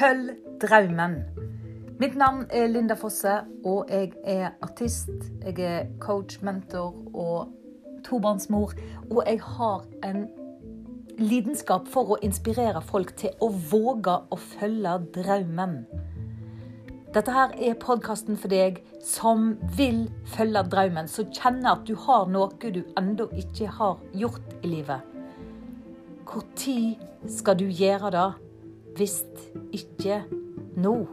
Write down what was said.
Følg drømmen. Mitt navn er Linda Fosse, og jeg er artist. Jeg er coach, mentor og tobarnsmor. Og jeg har en lidenskap for å inspirere folk til å våge å følge drømmen. Dette her er podkasten for deg som vil følge drømmen, som kjenner at du har noe du ennå ikke har gjort i livet. Når skal du gjøre det? Hvis ikke nå.